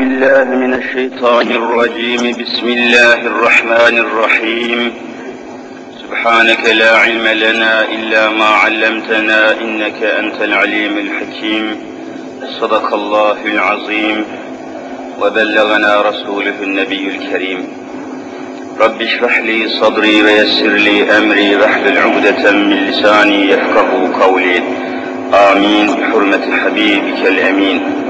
بالله من الشيطان الرجيم. بسم الله الرحمن الرحيم. سبحانك لا علم لنا إلا ما علمتنا إنك أنت العليم الحكيم. صدق الله العظيم. وبلغنا رسوله النبي الكريم. رب اشرح لي صدري ويسر لي أمري. واحلل عقدة من لساني يفقه قولي. آمين. بحرمة حبيبك الأمين.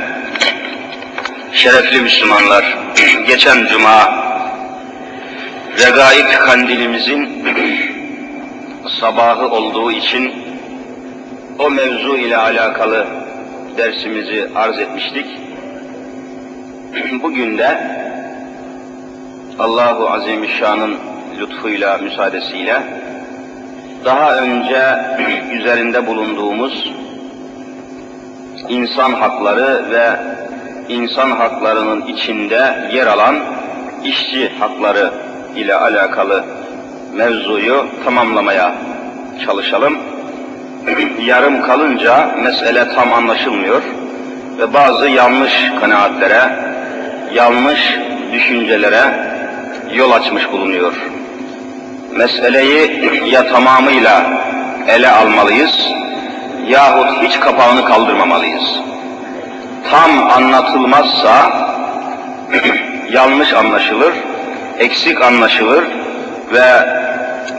şerefli Müslümanlar, geçen cuma Regaib kandilimizin sabahı olduğu için o mevzu ile alakalı dersimizi arz etmiştik. Bugün de Allahu Azimüşşan'ın lütfuyla, müsaadesiyle daha önce üzerinde bulunduğumuz insan hakları ve insan haklarının içinde yer alan işçi hakları ile alakalı mevzuyu tamamlamaya çalışalım. Yarım kalınca mesele tam anlaşılmıyor ve bazı yanlış kanaatlere, yanlış düşüncelere yol açmış bulunuyor. Meseleyi ya tamamıyla ele almalıyız yahut hiç kapağını kaldırmamalıyız. Tam anlatılmazsa yanlış anlaşılır, eksik anlaşılır ve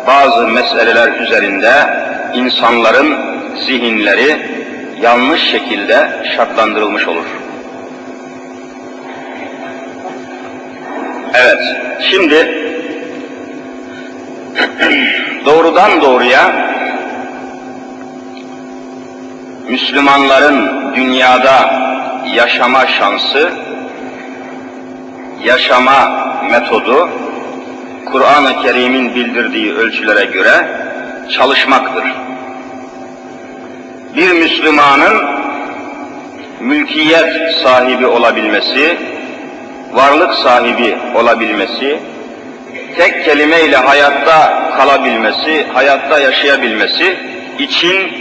bazı meseleler üzerinde insanların zihinleri yanlış şekilde şartlandırılmış olur. Evet, şimdi doğrudan doğruya Müslümanların dünyada yaşama şansı, yaşama metodu, Kur'an-ı Kerim'in bildirdiği ölçülere göre çalışmaktır. Bir Müslümanın mülkiyet sahibi olabilmesi, varlık sahibi olabilmesi, tek kelimeyle hayatta kalabilmesi, hayatta yaşayabilmesi için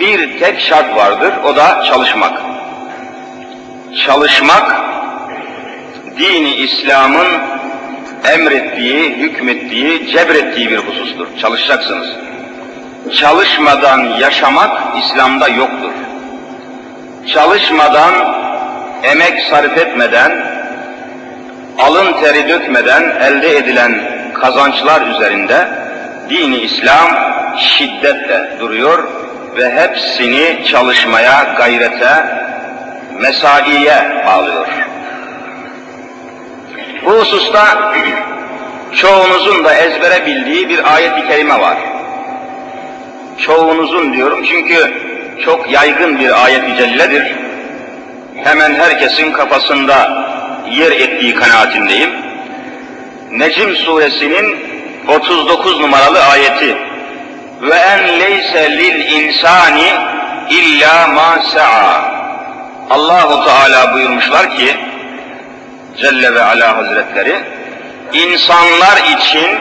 bir tek şart vardır, o da çalışmak. Çalışmak, dini İslam'ın emrettiği, hükmettiği, cebrettiği bir husustur. Çalışacaksınız. Çalışmadan yaşamak İslam'da yoktur. Çalışmadan, emek sarf etmeden, alın teri dökmeden elde edilen kazançlar üzerinde dini İslam şiddetle duruyor ve hepsini çalışmaya, gayrete, mesaiye bağlıyor. Bu hususta çoğunuzun da ezbere bildiği bir ayet-i kerime var. Çoğunuzun diyorum çünkü çok yaygın bir ayet-i celledir. Hemen herkesin kafasında yer ettiği kanaatindeyim. Necim suresinin 39 numaralı ayeti ve en leyse lil insani illa ma sa'a. Allahu Teala buyurmuşlar ki Celle ve Ala Hazretleri insanlar için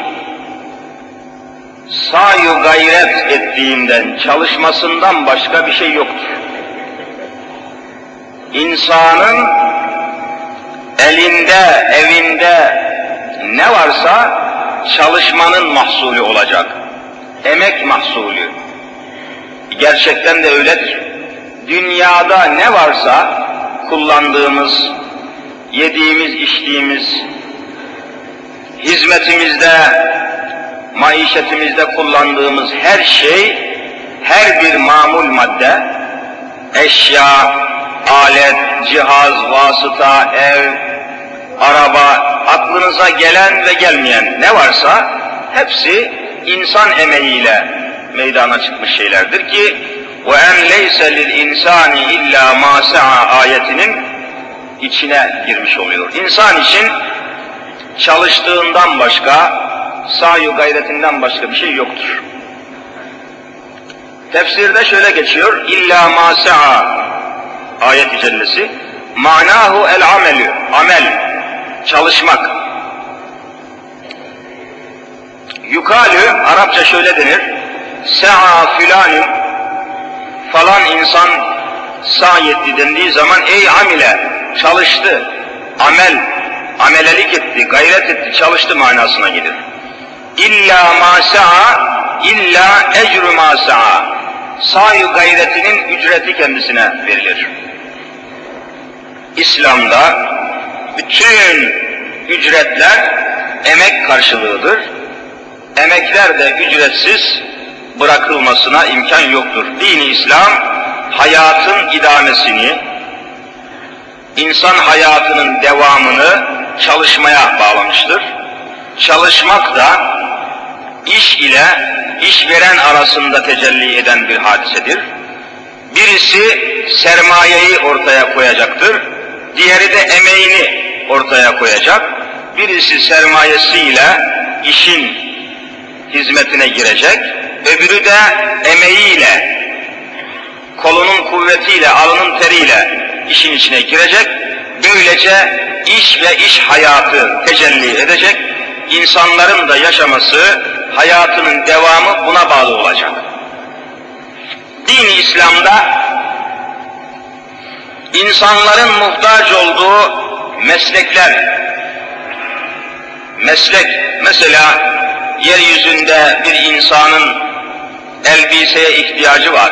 sayu gayret ettiğinden, çalışmasından başka bir şey yoktur. İnsanın elinde, evinde ne varsa çalışmanın mahsulü olacak. Emek mahsulü. Gerçekten de öyledir. Dünyada ne varsa kullandığımız, yediğimiz, içtiğimiz, hizmetimizde, maişetimizde kullandığımız her şey, her bir mamul madde, eşya, alet, cihaz, vasıta, ev, araba, aklınıza gelen ve gelmeyen ne varsa hepsi insan emeğiyle meydana çıkmış şeylerdir ki ve en leyse lil insani illa ma ayetinin içine girmiş oluyor. İnsan için çalıştığından başka, sayu gayretinden başka bir şey yoktur. Tefsirde şöyle geçiyor. İlla ma sa'a ayet-i cellesi manahu el amelü amel çalışmak Yukalü, Arapça şöyle denir, sa'a filanın, falan insan sayetti dendiği zaman ey amile, çalıştı, amel, amelelik etti, gayret etti, çalıştı manasına gelir. İlla ma sa'a, illa ecru ma sa'a. Sa'i gayretinin ücreti kendisine verilir. İslam'da bütün ücretler emek karşılığıdır. Emekler de ücretsiz bırakılmasına imkan yoktur. Dini İslam hayatın idamesini, insan hayatının devamını çalışmaya bağlamıştır. Çalışmak da iş ile işveren arasında tecelli eden bir hadisedir. Birisi sermayeyi ortaya koyacaktır, diğeri de emeğini ortaya koyacak. Birisi sermayesiyle işin hizmetine girecek, öbürü de emeğiyle, kolunun kuvvetiyle, alının teriyle işin içine girecek. Böylece iş ve iş hayatı tecelli edecek. İnsanların da yaşaması, hayatının devamı buna bağlı olacak. Din İslam'da insanların muhtaç olduğu meslekler, meslek, mesela yeryüzünde bir insanın elbiseye ihtiyacı var,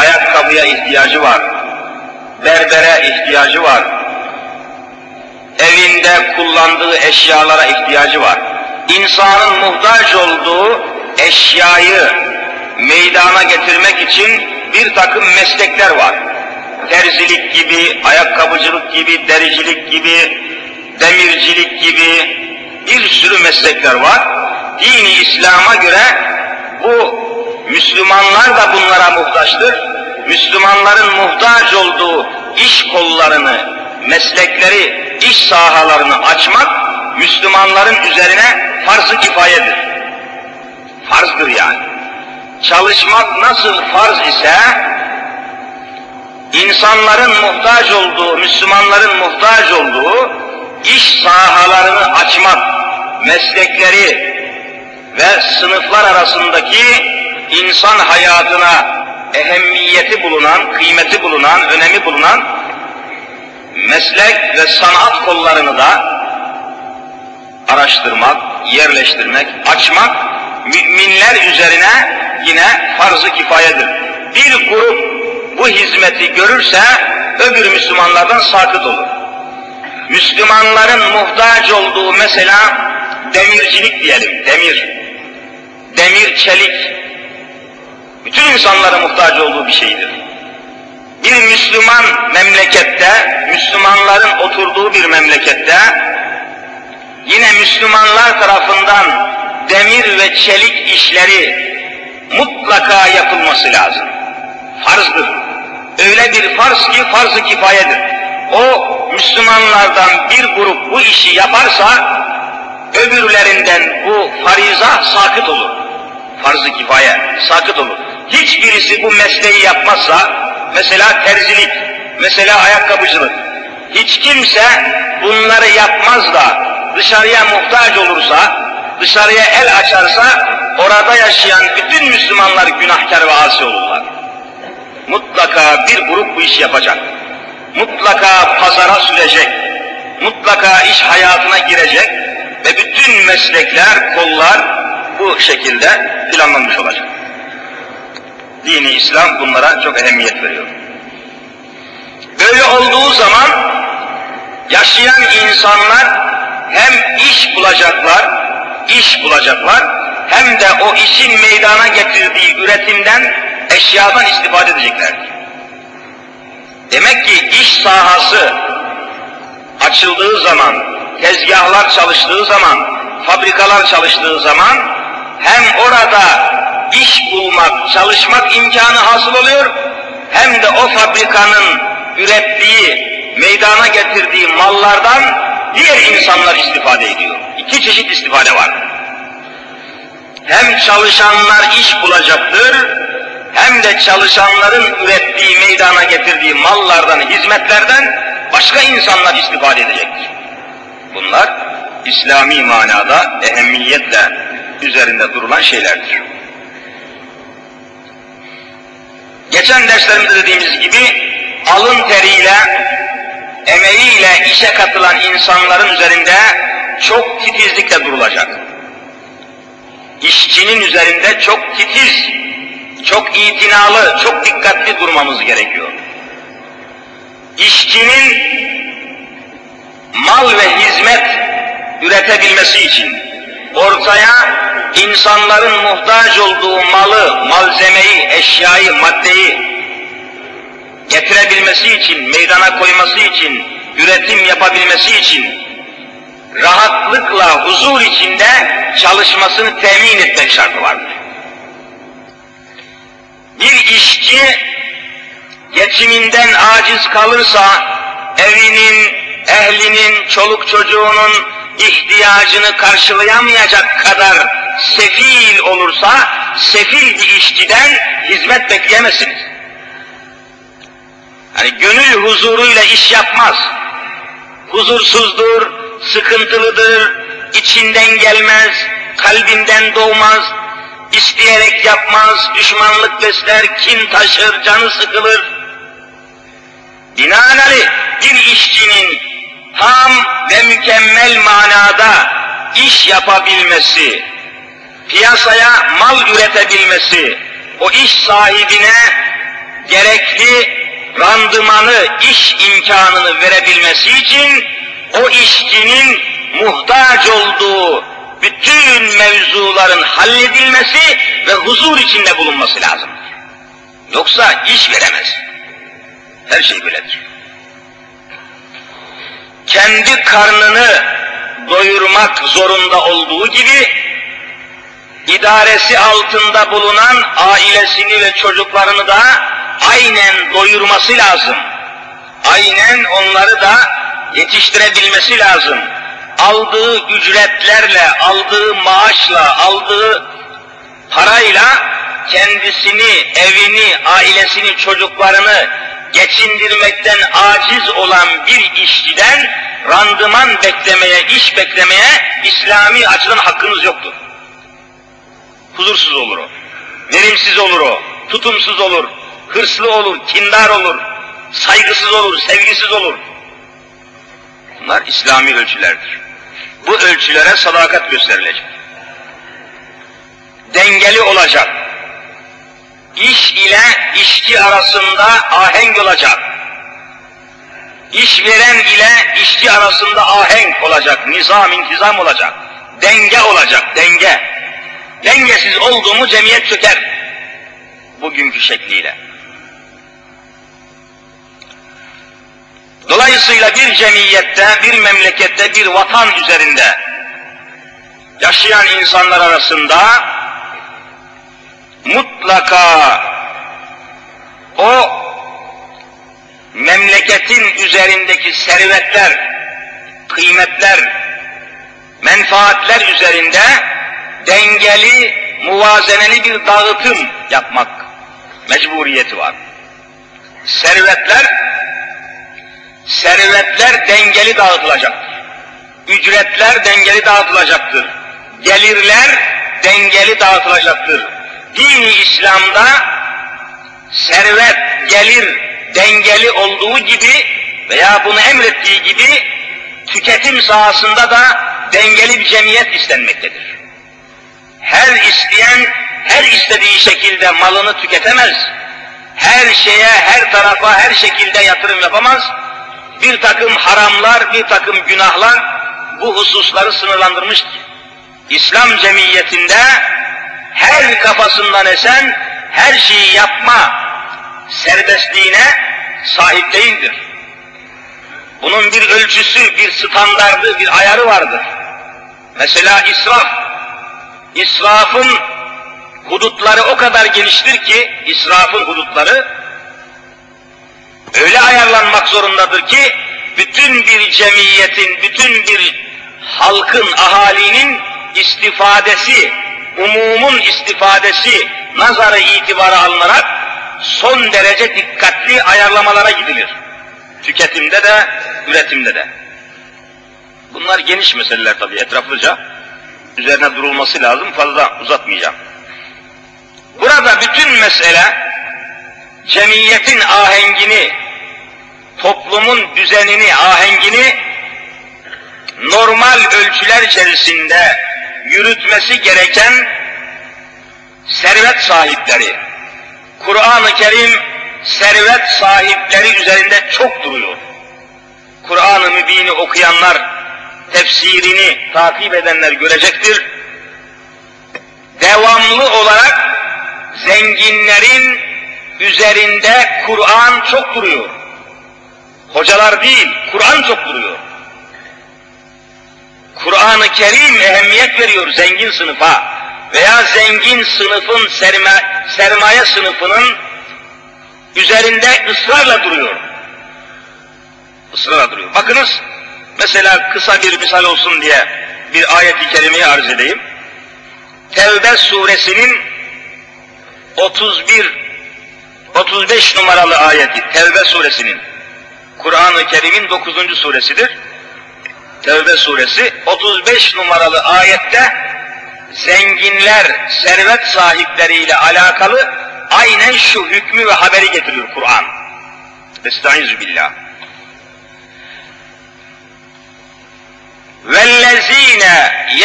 ayakkabıya ihtiyacı var, berbere ihtiyacı var, evinde kullandığı eşyalara ihtiyacı var. İnsanın muhtaç olduğu eşyayı meydana getirmek için bir takım meslekler var. Terzilik gibi, ayakkabıcılık gibi, dericilik gibi, demircilik gibi bir sürü meslekler var. Dini İslam'a göre bu Müslümanlar da bunlara muhtaçtır. Müslümanların muhtaç olduğu iş kollarını, meslekleri, iş sahalarını açmak Müslümanların üzerine farz-ı kifayedir. Farzdır yani. Çalışmak nasıl farz ise insanların muhtaç olduğu, Müslümanların muhtaç olduğu iş sahalarını açmak, meslekleri ve sınıflar arasındaki insan hayatına ehemmiyeti bulunan, kıymeti bulunan, önemi bulunan meslek ve sanat kollarını da araştırmak, yerleştirmek, açmak müminler üzerine yine farz-ı kifayedir. Bir grup bu hizmeti görürse öbür Müslümanlardan sakıt olur. Müslümanların muhtaç olduğu mesela demircilik diyelim, demir, demir, çelik, bütün insanlara muhtaç olduğu bir şeydir. Bir Müslüman memlekette, Müslümanların oturduğu bir memlekette, yine Müslümanlar tarafından demir ve çelik işleri mutlaka yapılması lazım. Farzdır. Öyle bir farz ki farz-ı kifayedir. O Müslümanlardan bir grup bu işi yaparsa öbürlerinden bu fariza sakıt olur. Farz-ı kifaye sakıt olur. Hiçbirisi bu mesleği yapmazsa, mesela terzilik, mesela ayakkabıcılık, hiç kimse bunları yapmaz da dışarıya muhtaç olursa, dışarıya el açarsa, orada yaşayan bütün Müslümanlar günahkar ve asi olurlar. Mutlaka bir grup bu işi yapacak. Mutlaka pazara sürecek. Mutlaka iş hayatına girecek ve bütün meslekler, kollar bu şekilde planlanmış olacak. Dini İslam bunlara çok ehemmiyet veriyor. Böyle olduğu zaman yaşayan insanlar hem iş bulacaklar, iş bulacaklar, hem de o işin meydana getirdiği üretimden, eşyadan istifade edeceklerdir. Demek ki iş sahası açıldığı zaman, tezgahlar çalıştığı zaman, fabrikalar çalıştığı zaman hem orada iş bulmak, çalışmak imkanı hasıl oluyor, hem de o fabrikanın ürettiği meydana getirdiği mallardan diğer insanlar istifade ediyor. İki çeşit istifade var. Hem çalışanlar iş bulacaktır, hem de çalışanların ürettiği, meydana getirdiği mallardan, hizmetlerden başka insanlar istifade edecektir. Bunlar İslami manada ehemmiyetle üzerinde durulan şeylerdir. Geçen derslerimizde dediğimiz gibi alın teriyle, emeğiyle işe katılan insanların üzerinde çok titizlikle durulacak. İşçinin üzerinde çok titiz, çok itinalı, çok dikkatli durmamız gerekiyor. İşçinin mal ve hizmet üretebilmesi için ortaya insanların muhtaç olduğu malı, malzemeyi, eşyayı, maddeyi getirebilmesi için, meydana koyması için, üretim yapabilmesi için rahatlıkla, huzur içinde çalışmasını temin etmek şartı vardır. Bir işçi geçiminden aciz kalırsa evinin, ehlinin, çoluk çocuğunun ihtiyacını karşılayamayacak kadar sefil olursa, sefil bir işçiden hizmet bekleyemezsiniz. Hani gönül huzuruyla iş yapmaz. Huzursuzdur, sıkıntılıdır, içinden gelmez, kalbinden doğmaz, isteyerek yapmaz, düşmanlık besler, kin taşır, canı sıkılır. Binaenaleyh bir işçinin tam ve mükemmel manada iş yapabilmesi, piyasaya mal üretebilmesi, o iş sahibine gerekli randımanı, iş imkanını verebilmesi için o işçinin muhtaç olduğu bütün mevzuların halledilmesi ve huzur içinde bulunması lazım. Yoksa iş veremez. Her şey böyledir. Kendi karnını doyurmak zorunda olduğu gibi idaresi altında bulunan ailesini ve çocuklarını da aynen doyurması lazım. Aynen onları da yetiştirebilmesi lazım. Aldığı ücretlerle, aldığı maaşla, aldığı parayla kendisini, evini, ailesini, çocuklarını geçindirmekten aciz olan bir işçiden randıman beklemeye, iş beklemeye İslami açıdan hakkınız yoktur. Huzursuz olur o. Verimsiz olur o. Tutumsuz olur. Hırslı olur, kindar olur. Saygısız olur, sevgisiz olur. Bunlar İslami ölçülerdir. Bu ölçülere sadakat gösterilecek. Dengeli olacak. İş ile işçi arasında ahenk olacak. İşveren ile işçi arasında ahenk olacak, nizam, intizam olacak. Denge olacak, denge. Dengesiz oldu mu cemiyet çöker. Bugünkü şekliyle. Dolayısıyla bir cemiyette, bir memlekette, bir vatan üzerinde yaşayan insanlar arasında mutlaka o memleketin üzerindeki servetler, kıymetler, menfaatler üzerinde dengeli, muvazeneli bir dağıtım yapmak mecburiyeti var. Servetler servetler dengeli dağıtılacaktır. Ücretler dengeli dağıtılacaktır. Gelirler dengeli dağıtılacaktır. Dini İslam'da servet, gelir dengeli olduğu gibi veya bunu emrettiği gibi tüketim sahasında da dengeli bir cemiyet istenmektedir. Her isteyen her istediği şekilde malını tüketemez. Her şeye, her tarafa, her şekilde yatırım yapamaz bir takım haramlar, bir takım günahlar bu hususları sınırlandırmıştır. İslam cemiyetinde her kafasından esen her şeyi yapma serbestliğine sahip değildir. Bunun bir ölçüsü, bir standardı, bir ayarı vardır. Mesela israf. İsrafın hudutları o kadar geniştir ki, israfın hudutları öyle ayarlanmak zorundadır ki bütün bir cemiyetin, bütün bir halkın, ahalinin istifadesi, umumun istifadesi nazarı itibara alınarak son derece dikkatli ayarlamalara gidilir. Tüketimde de, üretimde de. Bunlar geniş meseleler tabii etraflıca. Üzerine durulması lazım, fazla uzatmayacağım. Burada bütün mesele cemiyetin ahengini, toplumun düzenini, ahengini normal ölçüler içerisinde yürütmesi gereken servet sahipleri. Kur'an-ı Kerim servet sahipleri üzerinde çok duruyor. Kur'an-ı Mübin'i okuyanlar, tefsirini takip edenler görecektir. Devamlı olarak zenginlerin üzerinde Kur'an çok duruyor. Hocalar değil, Kur'an çok duruyor. Kur'an-ı Kerim ehemmiyet veriyor zengin sınıfa veya zengin sınıfın serma, sermaye sınıfının üzerinde ısrarla duruyor. Israrla duruyor. Bakınız mesela kısa bir misal olsun diye bir ayet-i kerimeyi arz edeyim. Tevbe suresinin 31 35 numaralı ayeti Tevbe suresinin Kur'an-ı Kerim'in 9. suresidir. Tevbe suresi 35 numaralı ayette zenginler, servet sahipleriyle alakalı aynen şu hükmü ve haberi getiriyor Kur'an. Estaizu billah. وَالَّذ۪ينَ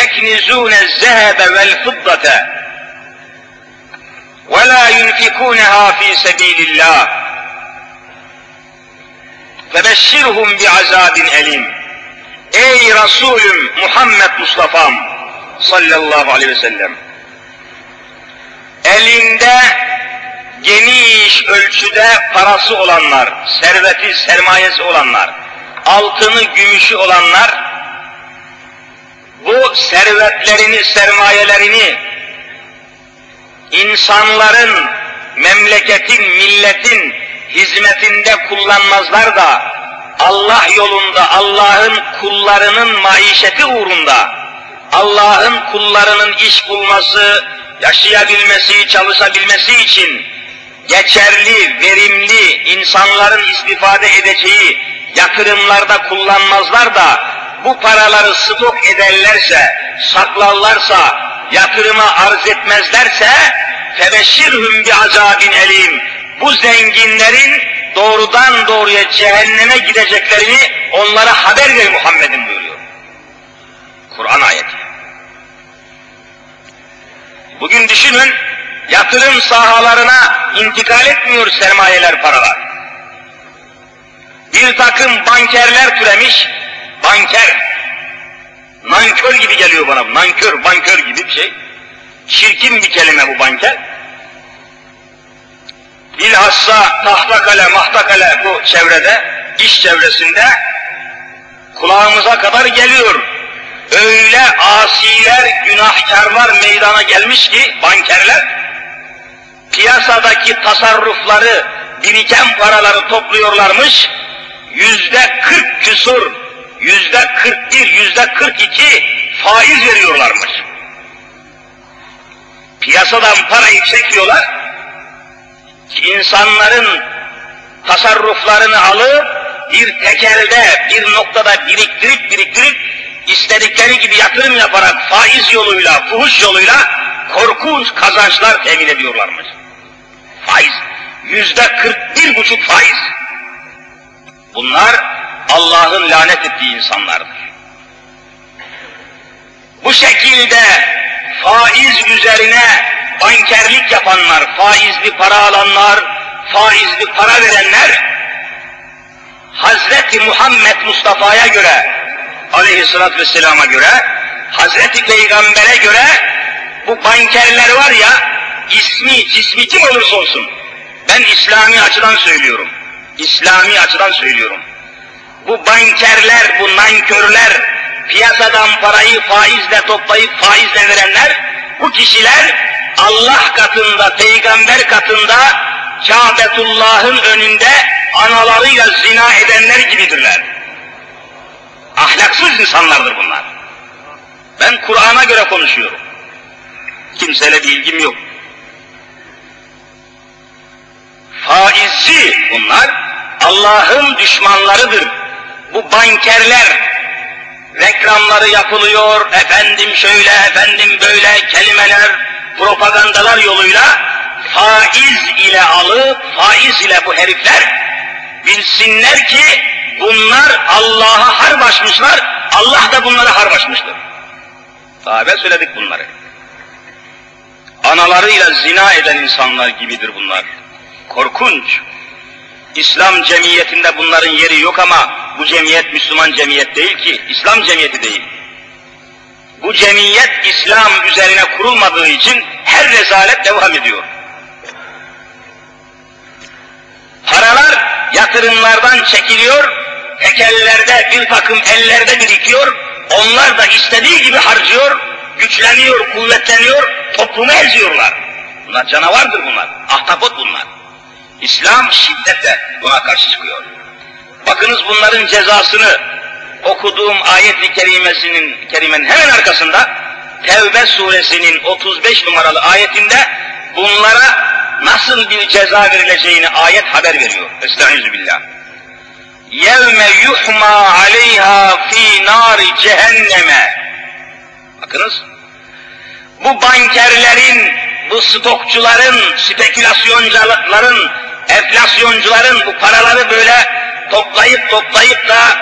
يَكْنِزُونَ الذَّهَبَ وَالْفِضَّةَ وَلَا يُنْفِكُونَهَا ف۪ي سَب۪يلِ اللّٰهِ فَبَشِّرْهُمْ بِعَذَابٍ اَلِيمٍ Ey Resulüm Muhammed Mustafa'm Sallallahu aleyhi ve sellem. Elinde geniş ölçüde parası olanlar, serveti, sermayesi olanlar, altını, gümüşü olanlar bu servetlerini, sermayelerini insanların, memleketin, milletin hizmetinde kullanmazlar da Allah yolunda, Allah'ın kullarının maişeti uğrunda, Allah'ın kullarının iş bulması, yaşayabilmesi, çalışabilmesi için geçerli, verimli, insanların istifade edeceği yatırımlarda kullanmazlar da bu paraları stok ederlerse, saklarlarsa, yatırıma arz etmezlerse febeşşirhum bi azabin elim. Bu zenginlerin doğrudan doğruya cehenneme gideceklerini onlara haber ver Muhammed'in buyuruyor. Kur'an ayeti. Bugün düşünün, yatırım sahalarına intikal etmiyor sermayeler, paralar. Bir takım bankerler türemiş, banker, nankör gibi geliyor bana, nankör, bankör gibi bir şey. Çirkin bir kelime bu banker. Bilhassa tahtakale, mahtakale bu çevrede, iş çevresinde kulağımıza kadar geliyor. Öyle asiler, günahkarlar meydana gelmiş ki bankerler, piyasadaki tasarrufları, biriken paraları topluyorlarmış, yüzde kırk küsur, yüzde kırk bir, yüzde kırk iki faiz veriyorlarmış. Piyasadan parayı çekiyorlar, insanların tasarruflarını alıp bir tekelde, bir noktada biriktirip biriktirip istedikleri gibi yatırım yaparak faiz yoluyla, fuhuş yoluyla korkunç kazançlar temin ediyorlarmış. Faiz. Yüzde kırk bir buçuk faiz. Bunlar Allah'ın lanet ettiği insanlardır. Bu şekilde faiz üzerine bankerlik yapanlar, faizli para alanlar, faizli para verenler, Hazreti Muhammed Mustafa'ya göre, aleyhissalatü vesselama göre, Hazreti Peygamber'e göre, bu bankerler var ya, ismi, cismi kim olursa olsun, ben İslami açıdan söylüyorum, İslami açıdan söylüyorum. Bu bankerler, bu nankörler, piyasadan parayı faizle toplayıp faizle verenler, bu kişiler Allah katında, peygamber katında, Kâbetullah'ın önünde analarıyla zina edenler gibidirler. Ahlaksız insanlardır bunlar. Ben Kur'an'a göre konuşuyorum. Kimseyle bir ilgim yok. Faizci bunlar, Allah'ın düşmanlarıdır. Bu bankerler, reklamları yapılıyor, efendim şöyle, efendim böyle kelimeler, propagandalar yoluyla faiz ile alıp, faiz ile bu herifler bilsinler ki bunlar Allah'a harp açmışlar, Allah da bunlara harp açmıştır. Daha söyledik bunları. Analarıyla zina eden insanlar gibidir bunlar. Korkunç. İslam cemiyetinde bunların yeri yok ama bu cemiyet Müslüman cemiyet değil ki, İslam cemiyeti değil. Bu cemiyet İslam üzerine kurulmadığı için her rezalet devam ediyor. Paralar yatırımlardan çekiliyor, tekellerde bir takım ellerde birikiyor, onlar da istediği gibi harcıyor, güçleniyor, kuvvetleniyor, toplumu eziyorlar. Bunlar canavardır bunlar, ahtapot bunlar. İslam şiddetle buna karşı çıkıyor. Bakınız bunların cezasını okuduğum ayet-i kerimesinin kerimenin hemen arkasında Tevbe suresinin 35 numaralı ayetinde bunlara nasıl bir ceza verileceğini ayet haber veriyor. Estaizu billah. Yevme yuhma aleyha fi nari cehenneme. Bakınız. Bu bankerlerin, bu stokçuların, spekülasyoncuların, enflasyoncuların bu paraları böyle toplayıp toplayıp da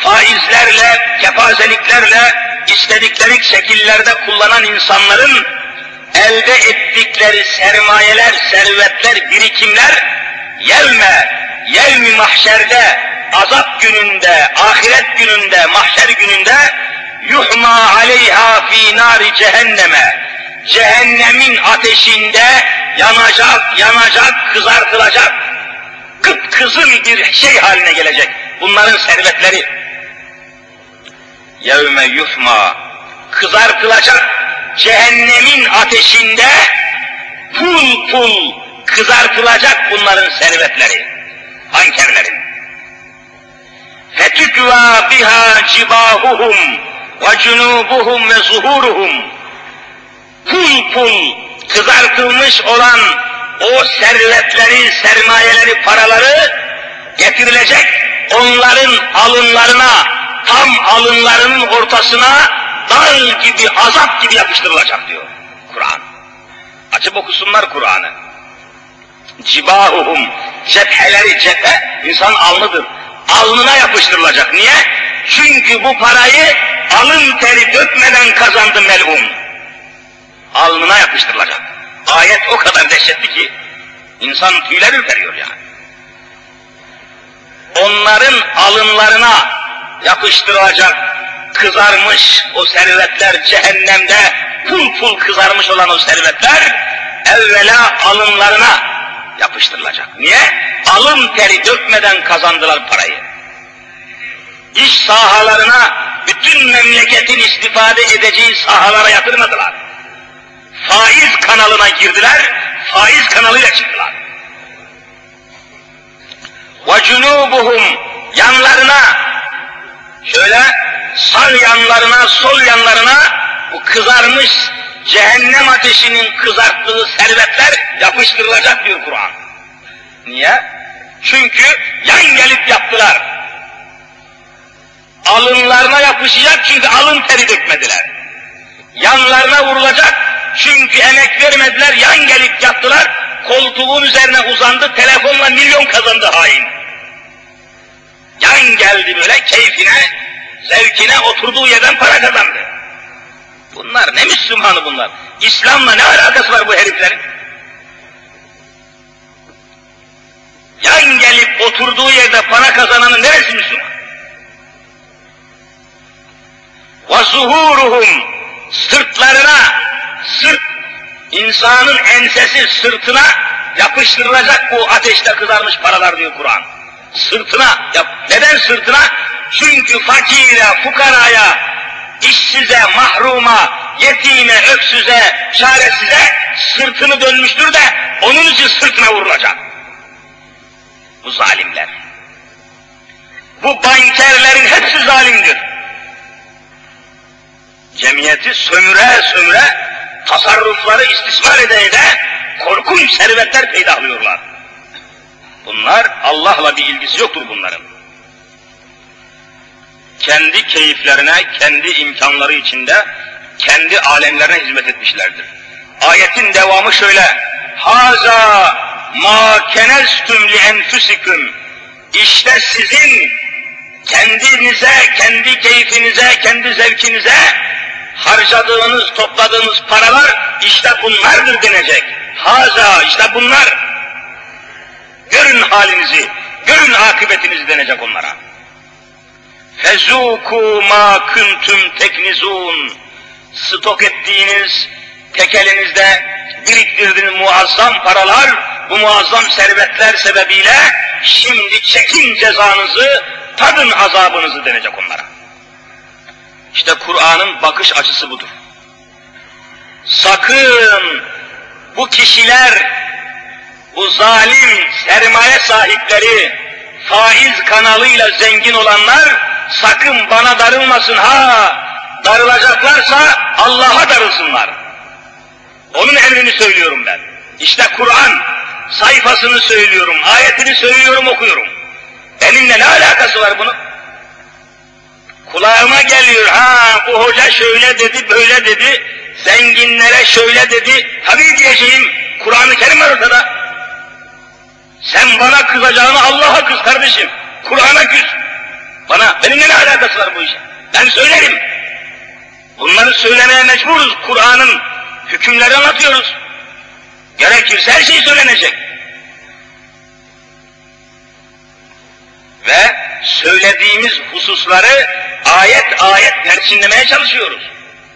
faizlerle, kepazeliklerle istedikleri şekillerde kullanan insanların elde ettikleri sermayeler, servetler, birikimler yevme, yevmi mahşerde, azap gününde, ahiret gününde, mahşer gününde yuhma aleyha fi nari cehenneme cehennemin ateşinde yanacak, yanacak, kızartılacak, kıpkızıl bir şey haline gelecek. Bunların servetleri. Yevme yuhma kızartılacak cehennemin ateşinde pul pul kızartılacak bunların servetleri. Hankerlerin. Fetükva biha cibahuhum ve cunubuhum ve zuhuruhum pul pul kızartılmış olan o servetleri, sermayeleri, paraları getirilecek, onların alınlarına, tam alınlarının ortasına dal gibi, azap gibi yapıştırılacak diyor Kur'an. Açıp okusunlar Kur'an'ı. Cibahuhum, cepheleri cephe, insan alnıdır. Alnına yapıştırılacak. Niye? Çünkü bu parayı alın teri dökmeden kazandı melhum. Alnına yapıştırılacak. Ayet o kadar dehşetli ki insan tüyler ürperiyor yani. Onların alınlarına yapıştırılacak kızarmış o servetler cehennemde pul pul kızarmış olan o servetler evvela alınlarına yapıştırılacak. Niye? Alın teri dökmeden kazandılar parayı. İş sahalarına bütün memleketin istifade edeceği sahalara yatırmadılar faiz kanalına girdiler, faiz kanalıyla çıktılar. وَجُنُوبُهُمْ yanlarına, şöyle sağ yanlarına, sol yanlarına bu kızarmış cehennem ateşinin kızarttığı servetler yapıştırılacak diyor Kur'an. Niye? Çünkü yan gelip yaptılar. Alınlarına yapışacak çünkü alın teri dökmediler. Yanlarına vurulacak çünkü emek vermediler, yan gelip yattılar, koltuğun üzerine uzandı, telefonla milyon kazandı hain. Yan geldi böyle keyfine, zevkine oturduğu yerden para kazandı. Bunlar ne Müslümanı bunlar? İslam'la ne alakası var bu heriflerin? Yan gelip oturduğu yerde para kazananın neresi Müslüman? وَزُهُورُهُمْ Sırtlarına sırt, insanın ensesi sırtına yapıştırılacak bu ateşte kızarmış paralar diyor Kur'an. Sırtına, yap. neden sırtına? Çünkü fakire, fukaraya, işsize, mahruma, yetime, öksüze, çaresize sırtını dönmüştür de onun için sırtına vurulacak. Bu zalimler. Bu bankerlerin hepsi zalimdir. cemiyeti sömüre sömüre, tasarrufları istismar ede ede korkunç servetler peydahlıyorlar. Bunlar Allah'la bir ilgisi yoktur bunların. Kendi keyiflerine, kendi imkanları içinde, kendi alemlerine hizmet etmişlerdir. Ayetin devamı şöyle, Haza ma kenestüm li enfusikum. İşte sizin kendinize, kendi keyfinize, kendi zevkinize harcadığınız, topladığınız paralar işte bunlardır denecek. Haza işte bunlar. Görün halinizi, görün akıbetinizi denecek onlara. Fezuku ma kuntum teknizun. Stok ettiğiniz, tek elinizde biriktirdiğiniz muazzam paralar, bu muazzam servetler sebebiyle şimdi çekin cezanızı, tadın azabınızı denecek onlara. İşte Kur'an'ın bakış açısı budur. Sakın bu kişiler, bu zalim sermaye sahipleri, faiz kanalıyla zengin olanlar sakın bana darılmasın ha. Darılacaklarsa Allah'a darılsınlar. Onun emrini söylüyorum ben. İşte Kur'an sayfasını söylüyorum, ayetini söylüyorum, okuyorum. Benimle ne alakası var bunun? Kulağıma geliyor, ha bu hoca şöyle dedi, böyle dedi, zenginlere şöyle dedi. Tabii diyeceğim, Kur'an-ı Kerim var ortada. Sen bana kızacağını Allah'a kız kardeşim. Kur'an'a küs. Bana, benimle ne alakası var bu işin? Ben söylerim. Bunları söylemeye mecburuz. Kur'an'ın hükümleri anlatıyoruz. Gerekirse her şey söylenecek. Ve söylediğimiz hususları ayet ayet perçinlemeye çalışıyoruz.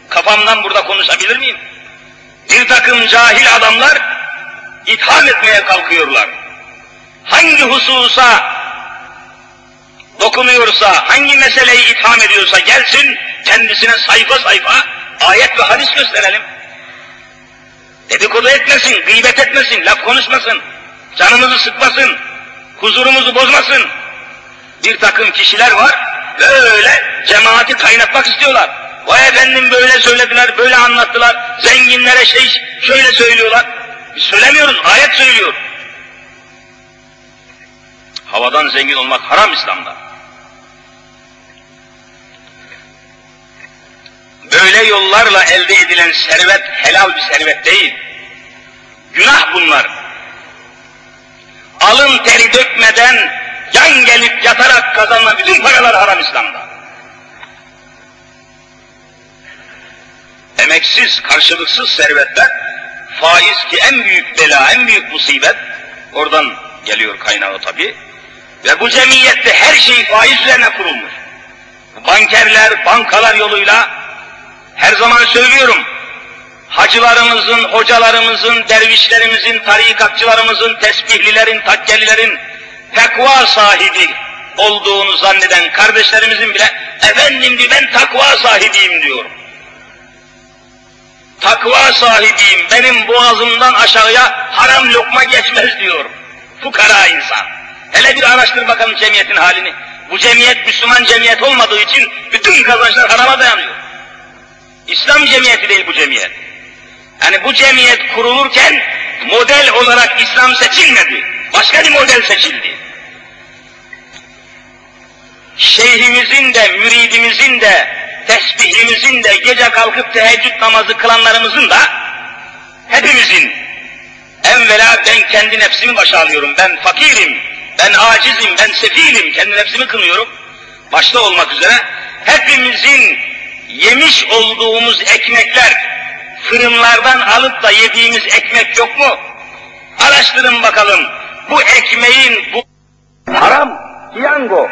Kafamdan burada konuşabilir miyim? Bir takım cahil adamlar itham etmeye kalkıyorlar. Hangi hususa dokunuyorsa, hangi meseleyi itham ediyorsa gelsin, kendisine sayfa sayfa ayet ve hadis gösterelim. Dedikodu etmesin, gıybet etmesin, laf konuşmasın, canımızı sıkmasın, huzurumuzu bozmasın. Bir takım kişiler var, böyle cemaati kaynatmak istiyorlar. Vay efendim böyle söylediler, böyle anlattılar, zenginlere şey şöyle söylüyorlar. Biz söylemiyoruz, ayet söylüyor. Havadan zengin olmak haram İslam'da. Böyle yollarla elde edilen servet helal bir servet değil. Günah bunlar. Alın teri dökmeden yan gelip yatarak kazanma bütün paralar haram İslam'da. Emeksiz, karşılıksız servetler, faiz ki en büyük bela, en büyük musibet, oradan geliyor kaynağı tabi. Ve bu cemiyette her şey faiz üzerine kurulmuş. Bankerler, bankalar yoluyla her zaman söylüyorum, hacılarımızın, hocalarımızın, dervişlerimizin, tarikatçılarımızın, tesbihlilerin, takkelilerin takva sahibi olduğunu zanneden kardeşlerimizin bile efendim diyor ben takva sahibiyim diyor. Takva sahibiyim, benim boğazımdan aşağıya haram lokma geçmez diyor. Fukara insan. Hele bir araştır bakalım cemiyetin halini. Bu cemiyet Müslüman cemiyet olmadığı için bütün kazançlar harama dayanıyor. İslam cemiyeti değil bu cemiyet. Yani bu cemiyet kurulurken model olarak İslam seçilmedi. Başka bir model seçildi. Şeyhimizin de, müridimizin de, tesbihimizin de, gece kalkıp teheccüd namazı kılanlarımızın da, hepimizin, evvela ben kendi nefsimi başa alıyorum, ben fakirim, ben acizim, ben sefilim, kendi nefsimi kınıyorum, başta olmak üzere, hepimizin yemiş olduğumuz ekmekler, fırınlardan alıp da yediğimiz ekmek yok mu? Araştırın bakalım, bu ekmeğin bu haram piyango.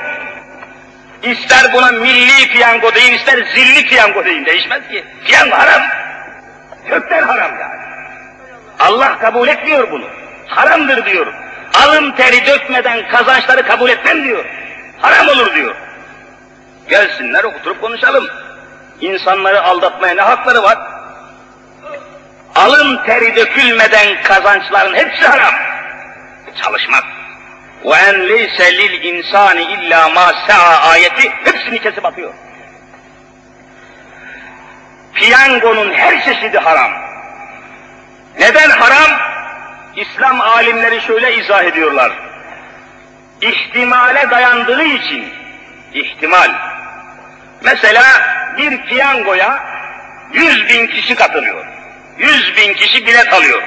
İster buna milli piyango deyin, ister zilli piyango deyin, değişmez ki. Piyango haram. Kökten haram yani. Allah kabul etmiyor bunu. Haramdır diyor. Alın teri dökmeden kazançları kabul etmem diyor. Haram olur diyor. Gelsinler oturup konuşalım. İnsanları aldatmaya ne hakları var? Alın teri dökülmeden kazançların hepsi haram. Çalışmak. وَاَنْ لَيْسَ لِلْاِنْسَانِ اِلَّا مَا سَعَى ayeti hepsini kesip atıyor. piyangonun her çeşidi haram. Neden haram? İslam alimleri şöyle izah ediyorlar. İhtimale dayandığı için, ihtimal. Mesela bir piyangoya yüz bin kişi katılıyor. Yüz bin kişi bilet alıyor.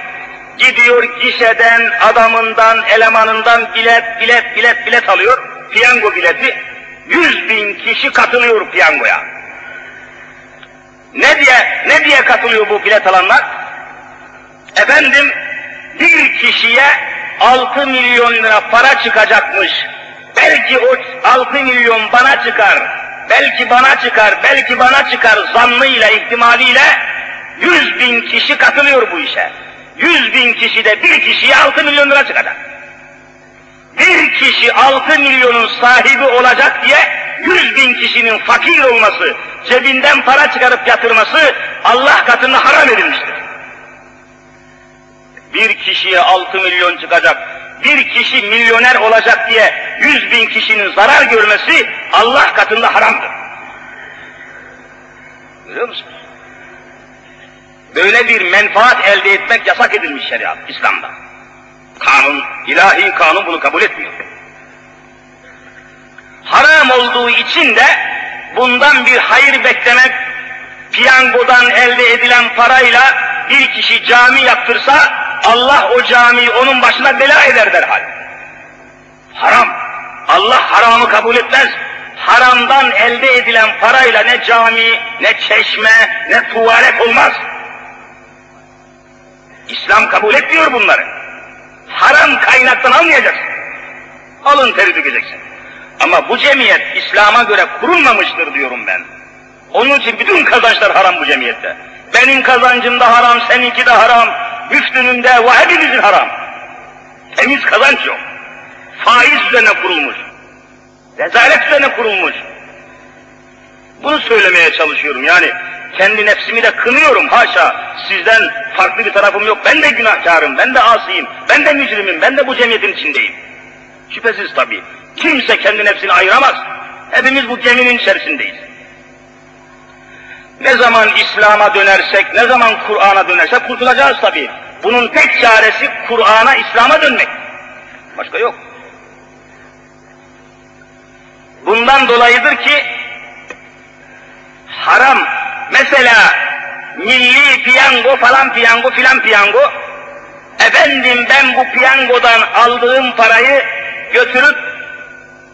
Gidiyor gişeden, adamından, elemanından bilet, bilet, bilet, bilet alıyor. Piyango bileti. Yüz bin kişi katılıyor piyangoya. Ne diye, ne diye katılıyor bu bilet alanlar? Efendim, bir kişiye 6 milyon lira para çıkacakmış. Belki o 6 milyon bana çıkar, belki bana çıkar, belki bana çıkar zannıyla, ihtimaliyle 100 bin kişi katılıyor bu işe. 100 bin kişi de bir kişiye 6 milyon lira çıkacak. Bir kişi 6 milyonun sahibi olacak diye 100 bin kişinin fakir olması, cebinden para çıkarıp yatırması Allah katında haram edilmiştir. Bir kişiye 6 milyon çıkacak, bir kişi milyoner olacak diye 100 bin kişinin zarar görmesi Allah katında haramdır. Görüyor musunuz? Böyle bir menfaat elde etmek yasak edilmiş şeriat İslam'da. Kanun, ilahi kanun bunu kabul etmiyor. Haram olduğu için de bundan bir hayır beklemek, piyangodan elde edilen parayla bir kişi cami yaptırsa, Allah o camiyi onun başına bela eder derhal. Haram. Allah haramı kabul etmez. Haramdan elde edilen parayla ne cami, ne çeşme, ne tuvalet olmaz. İslam kabul etmiyor bunları. Haram kaynaktan almayacaksın. Alın teri dökeceksin. Ama bu cemiyet İslam'a göre kurulmamıştır diyorum ben. Onun için bütün kazançlar haram bu cemiyette. Benim kazancım da haram, seninki de haram, müftünün de ve hepimizin haram. Temiz kazanç yok. Faiz üzerine kurulmuş. Rezalet üzerine kurulmuş. Bunu söylemeye çalışıyorum yani. Kendi nefsimi de kınıyorum haşa. Sizden farklı bir tarafım yok. Ben de günahkarım, ben de asiyim, ben de mücrimim, ben de bu cemiyetin içindeyim. Şüphesiz tabii. Kimse kendi nefsini ayıramaz. Hepimiz bu geminin içerisindeyiz. Ne zaman İslam'a dönersek, ne zaman Kur'an'a dönersek kurtulacağız tabii. Bunun tek çaresi Kur'an'a, İslam'a dönmek. Başka yok. Bundan dolayıdır ki haram, mesela milli piyango falan piyango filan piyango, efendim ben bu piyangodan aldığım parayı götürüp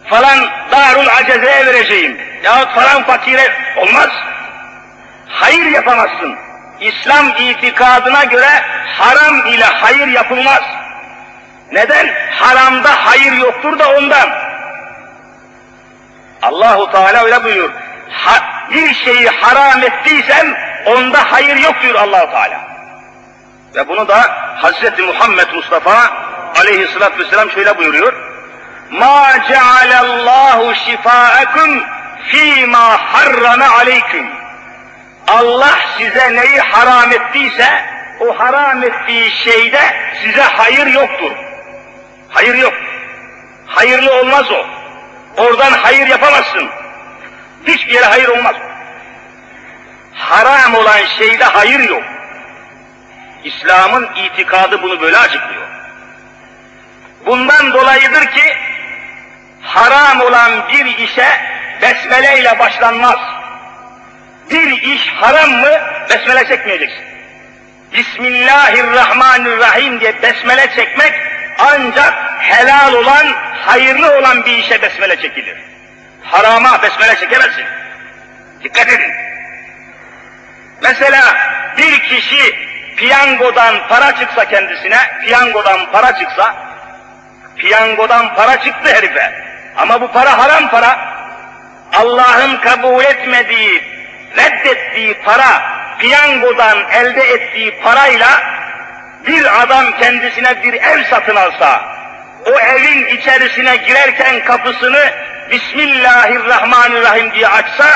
falan Darul Aceze'ye vereceğim. Yahut falan fakire olmaz. Hayır yapamazsın. İslam itikadına göre haram ile hayır yapılmaz. Neden? Haramda hayır yoktur da ondan. Allahu Teala öyle buyuruyor. Ha, bir şeyi haram ettiysem onda hayır yok diyor Allahu Teala. Ve bunu da Hazreti Muhammed Mustafa aleyhissalatü vesselam şöyle buyuruyor. Ma cealallahu şifaakum fîmâ harrame aleyküm. Allah size neyi haram ettiyse, o haram ettiği şeyde size hayır yoktur. Hayır yok. Hayırlı olmaz o. Oradan hayır yapamazsın. Hiçbir yere hayır olmaz. Haram olan şeyde hayır yok. İslam'ın itikadı bunu böyle açıklıyor. Bundan dolayıdır ki haram olan bir işe besmele ile başlanmaz. Bir iş haram mı besmele çekmeyeceksin. Bismillahirrahmanirrahim diye besmele çekmek ancak helal olan, hayırlı olan bir işe besmele çekilir. Harama besmele çekemezsin. Dikkat edin. Mesela bir kişi piyangodan para çıksa kendisine, piyangodan para çıksa, piyangodan para çıktı herife. Ama bu para haram para. Allah'ın kabul etmediği, reddettiği para, piyangodan elde ettiği parayla bir adam kendisine bir ev satın alsa, o evin içerisine girerken kapısını Bismillahirrahmanirrahim diye açsa,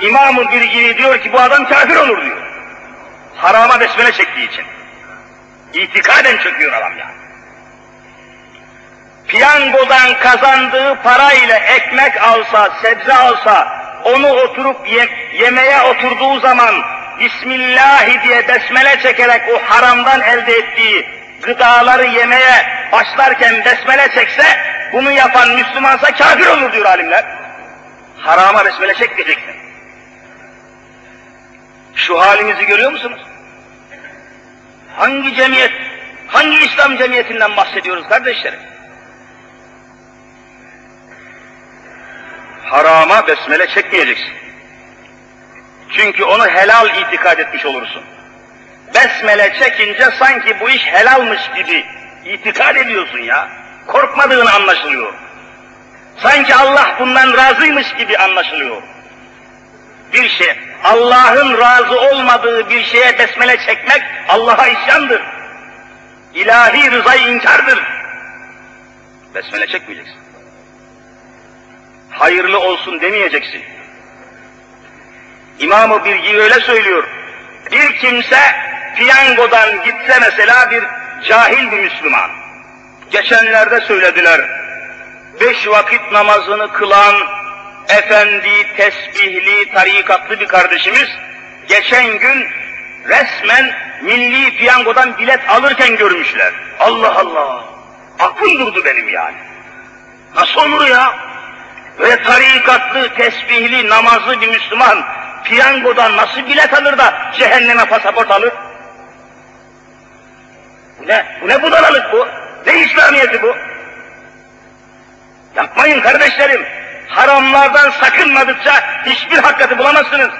İmam-ı Birgili diyor ki bu adam kafir olur diyor. Harama besmele çektiği için. İtikaden çöküyor adam ya. Piyangodan kazandığı parayla ekmek alsa, sebze alsa, onu oturup ye, yemeye oturduğu zaman Bismillah diye besmele çekerek o haramdan elde ettiği gıdaları yemeye başlarken besmele çekse, bunu yapan Müslümansa kafir olur diyor alimler. Harama besmele çekmeyeceksin. Şu halimizi görüyor musunuz? Hangi cemiyet, hangi İslam cemiyetinden bahsediyoruz kardeşlerim? Harama besmele çekmeyeceksin. Çünkü onu helal itikad etmiş olursun. Besmele çekince sanki bu iş helalmış gibi itikad ediyorsun ya. Korkmadığın anlaşılıyor. Sanki Allah bundan razıymış gibi anlaşılıyor. Bir şey, Allah'ın razı olmadığı bir şeye besmele çekmek Allah'a isyandır. İlahi rızayı inkardır. Besmele çekmeyeceksin. Hayırlı olsun demeyeceksin. İmam-ı Bilgi öyle söylüyor. Bir kimse piyangodan gitse mesela bir cahil bir Müslüman. Geçenlerde söylediler. Beş vakit namazını kılan, efendi, tesbihli, tarikatlı bir kardeşimiz geçen gün resmen milli piyangodan bilet alırken görmüşler. Allah Allah! Aklım durdu benim yani. Nasıl olur ya? Ve tarikatlı, tesbihli, namazlı bir Müslüman piyangodan nasıl bilet alır da cehenneme pasaport alır? Bu ne? Bu ne budalalık bu? Ne İslamiyeti bu? Yapmayın kardeşlerim. Haramlardan sakınmadıkça hiçbir hakikati bulamazsınız.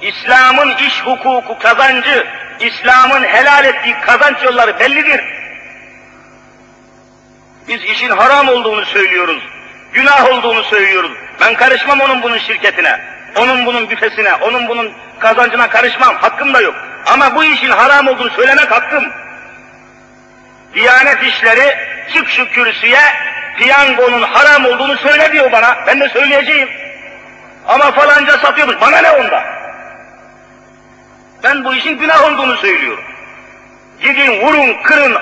İslam'ın iş hukuku kazancı, İslam'ın helal ettiği kazanç yolları bellidir. Biz işin haram olduğunu söylüyoruz, günah olduğunu söylüyoruz. Ben karışmam onun bunun şirketine, onun bunun büfesine, onun bunun kazancına karışmam, hakkım da yok. Ama bu işin haram olduğunu söylemek hakkım. Diyanet işleri çık şu kürsüye piyangonun haram olduğunu söyle diyor bana. Ben de söyleyeceğim. Ama falanca satıyormuş. Bana ne onda? Ben bu işin günah olduğunu söylüyorum. Gidin vurun, kırın,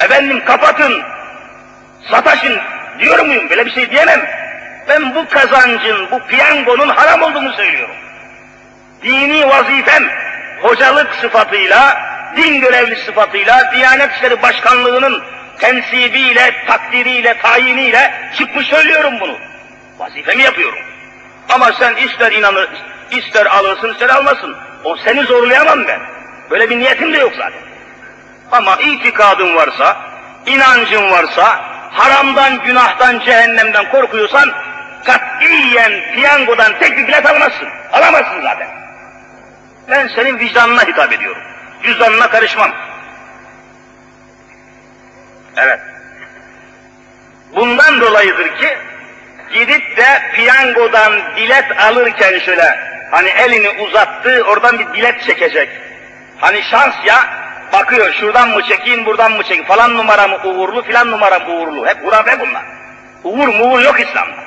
efendim kapatın, sataşın diyor muyum? Böyle bir şey diyemem. Ben bu kazancın, bu piyangonun haram olduğunu söylüyorum. Dini vazifem, hocalık sıfatıyla, din görevli sıfatıyla, Diyanet İşleri Başkanlığı'nın tensibiyle, takdiriyle, tayiniyle çıkmış söylüyorum bunu. Vazifemi yapıyorum. Ama sen ister inanır, ister alırsın, ister almasın. O seni zorlayamam ben. Böyle bir niyetim de yok zaten. Ama itikadın varsa, inancın varsa, haramdan, günahtan, cehennemden korkuyorsan, katiyen piyangodan tek bir bilet alamazsın. Alamazsın zaten. Ben senin vicdanına hitap ediyorum. Cüzdanına karışmam. Evet. Bundan dolayıdır ki gidip de piyangodan bilet alırken şöyle hani elini uzattı oradan bir bilet çekecek. Hani şans ya bakıyor şuradan mı çekeyim buradan mı çekeyim falan numara mı uğurlu filan numara mı uğurlu. Hep hurafe bunlar. Uğur muğur yok İslam'da.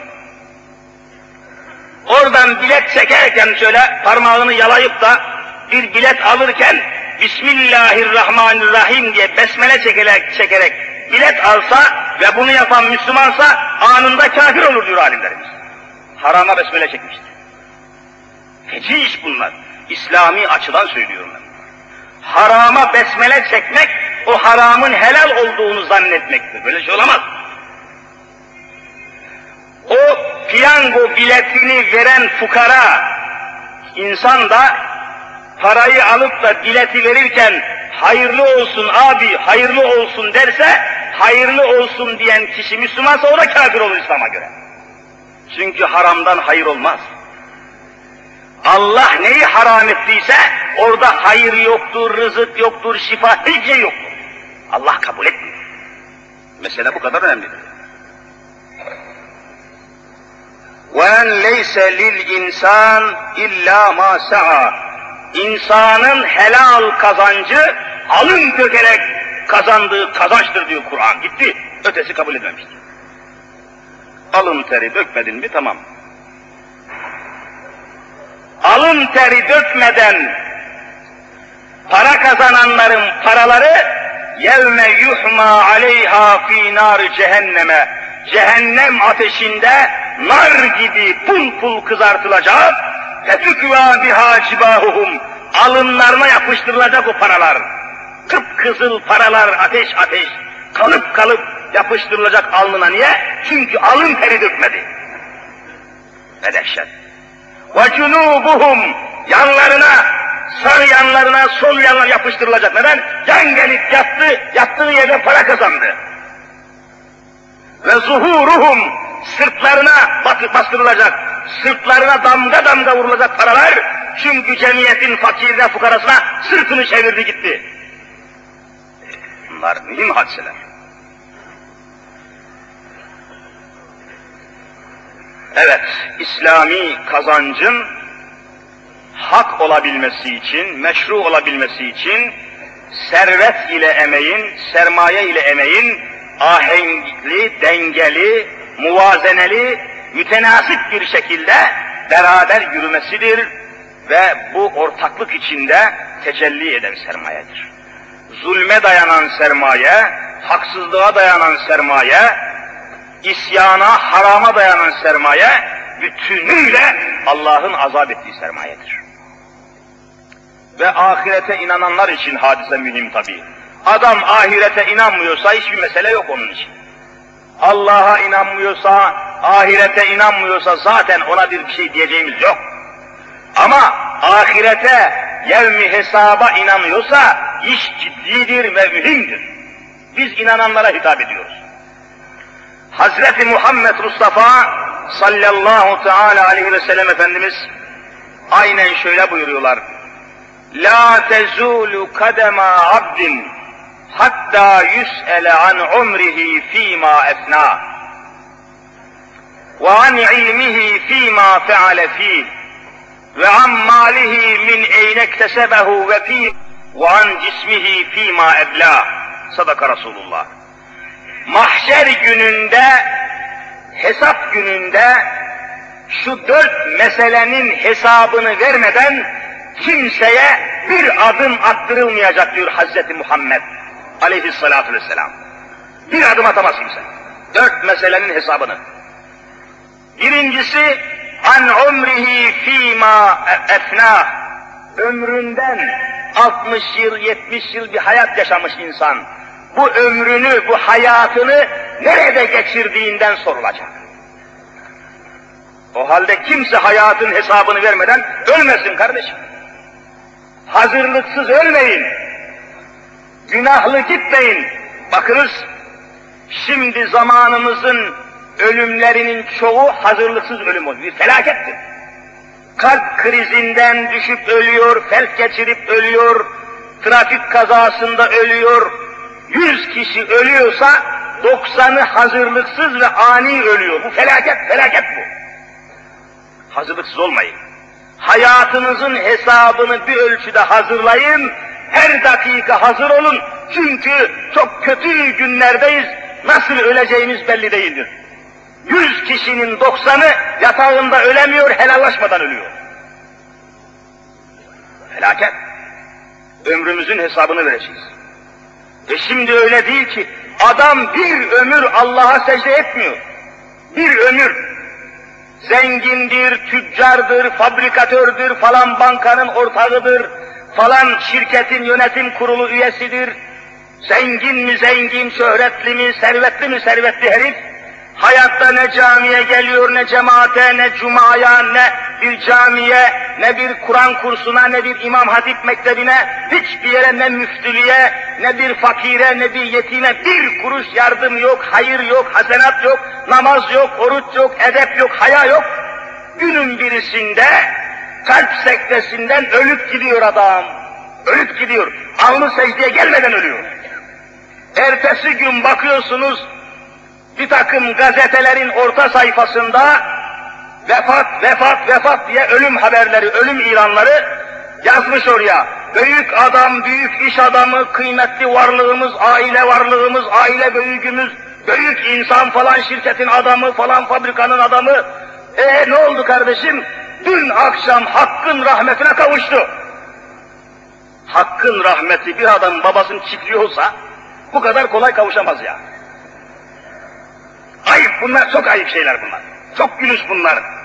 Oradan bilet çekerken şöyle parmağını yalayıp da bir bilet alırken Bismillahirrahmanirrahim diye besmele çekerek, çekerek bilet alsa ve bunu yapan Müslümansa anında kafir olur diyor alimlerimiz. Harama besmele çekmişti. Feci iş bunlar. İslami açıdan söylüyorum ben. Harama besmele çekmek, o haramın helal olduğunu zannetmektir. Böyle şey olamaz. O piyango biletini veren fukara, insan da parayı alıp da bileti verirken hayırlı olsun abi, hayırlı olsun derse, hayırlı olsun diyen kişi Müslümansa o da kafir olur İslam'a göre. Çünkü haramdan hayır olmaz. Allah neyi haram ettiyse orada hayır yoktur, rızık yoktur, şifa hiçbir şey yoktur. Allah kabul etmiyor. Mesele bu kadar önemlidir. وَاَنْ لَيْسَ لِلْاِنْسَانِ اِلَّا مَا سَعَى İnsanın helal kazancı alın dökerek kazandığı kazançtır diyor Kur'an. Gitti. Ötesi kabul edilmemiştir. Alın teri dökmedin mi tamam. Alın teri dökmeden para kazananların paraları yevme yuhma aleyha fi nar cehenneme cehennem ateşinde nar gibi pul pul kızartılacak fetükva biha cibahuhum alınlarına yapıştırılacak o paralar. Kıpkızıl paralar ateş ateş kalıp kalıp yapıştırılacak alnına niye? Çünkü alın teri dökmedi. Ne dehşet. Ve cunubuhum yanlarına sağ yanlarına sol yanlarına yapıştırılacak. Neden? Can gelip yattı, yattığı yerde para kazandı. Ve zuhuruhum sırtlarına bastırılacak, sırtlarına damga damga vurulacak paralar, çünkü cemiyetin fakirine, fukarasına sırtını çevirdi gitti. Bunlar mühim hadiseler. Evet, İslami kazancın hak olabilmesi için, meşru olabilmesi için servet ile emeğin, sermaye ile emeğin ahengli, dengeli, muvazeneli, mütenasip bir şekilde beraber yürümesidir ve bu ortaklık içinde tecelli eden sermayedir. Zulme dayanan sermaye, haksızlığa dayanan sermaye, isyana, harama dayanan sermaye, bütünüyle Allah'ın azap ettiği sermayedir. Ve ahirete inananlar için hadise mühim tabii. Adam ahirete inanmıyorsa hiçbir mesele yok onun için. Allah'a inanmıyorsa, ahirete inanmıyorsa zaten ona bir şey diyeceğimiz yok. Ama ahirete, yevmi hesaba inanıyorsa iş ciddidir ve mühimdir. Biz inananlara hitap ediyoruz. Hazreti Muhammed Mustafa sallallahu teala aleyhi ve sellem Efendimiz aynen şöyle buyuruyorlar. La tezulu kadema abdin hatta yüs'ele an umrihi fîmâ efnâ ve an ilmihi fîmâ feale fîh ve an malihi min eyne ektesebehu ve fî ve an cismihi fîmâ eblâ. Sadaka Resulullah. Mahşer gününde, hesap gününde şu dört meselenin hesabını vermeden kimseye bir adım attırılmayacak diyor Hazreti Muhammed aleyhissalatu vesselam. Bir adım atamaz kimse. Dört meselenin hesabını. Birincisi an umrihi fîmâ efnâ ömründen 60 yıl, 70 yıl bir hayat yaşamış insan. Bu ömrünü, bu hayatını nerede geçirdiğinden sorulacak. O halde kimse hayatın hesabını vermeden ölmesin kardeşim. Hazırlıksız ölmeyin. Günahlı gitmeyin. Bakınız, şimdi zamanımızın ölümlerinin çoğu hazırlıksız ölüm oluyor. Bir felakettir. Kalp krizinden düşüp ölüyor, felç geçirip ölüyor, trafik kazasında ölüyor. Yüz kişi ölüyorsa doksanı hazırlıksız ve ani ölüyor. Bu felaket, felaket bu. Hazırlıksız olmayın. Hayatınızın hesabını bir ölçüde hazırlayın, her dakika hazır olun. Çünkü çok kötü günlerdeyiz, nasıl öleceğimiz belli değildir. Yüz kişinin doksanı yatağında ölemiyor, helallaşmadan ölüyor. Felaket. Ömrümüzün hesabını vereceğiz. E şimdi öyle değil ki, adam bir ömür Allah'a secde etmiyor. Bir ömür. Zengindir, tüccardır, fabrikatördür, falan bankanın ortağıdır, falan şirketin yönetim kurulu üyesidir. Zengin mi zengin, şöhretli mi, servetli mi servetli herif, Hayatta ne camiye geliyor, ne cemaate, ne cumaya, ne bir camiye, ne bir Kur'an kursuna, ne bir İmam Hatip mektebine, hiçbir yere ne müftülüğe, ne bir fakire, ne bir yetime bir kuruş yardım yok, hayır yok, hasenat yok, namaz yok, oruç yok, edep yok, haya yok. Günün birisinde kalp sektesinden ölüp gidiyor adam. Ölüp gidiyor. Alnı secdeye gelmeden ölüyor. Ertesi gün bakıyorsunuz bir takım gazetelerin orta sayfasında vefat, vefat, vefat diye ölüm haberleri, ölüm ilanları yazmış oraya. Büyük adam, büyük iş adamı, kıymetli varlığımız, aile varlığımız, aile büyüğümüz, büyük insan falan şirketin adamı falan fabrikanın adamı. E ne oldu kardeşim? Dün akşam Hakk'ın rahmetine kavuştu. Hakk'ın rahmeti bir adam babasını çiftliyorsa bu kadar kolay kavuşamaz ya. Ayıp bunlar, çok ayıp şeyler bunlar. Çok gülüş bunlar.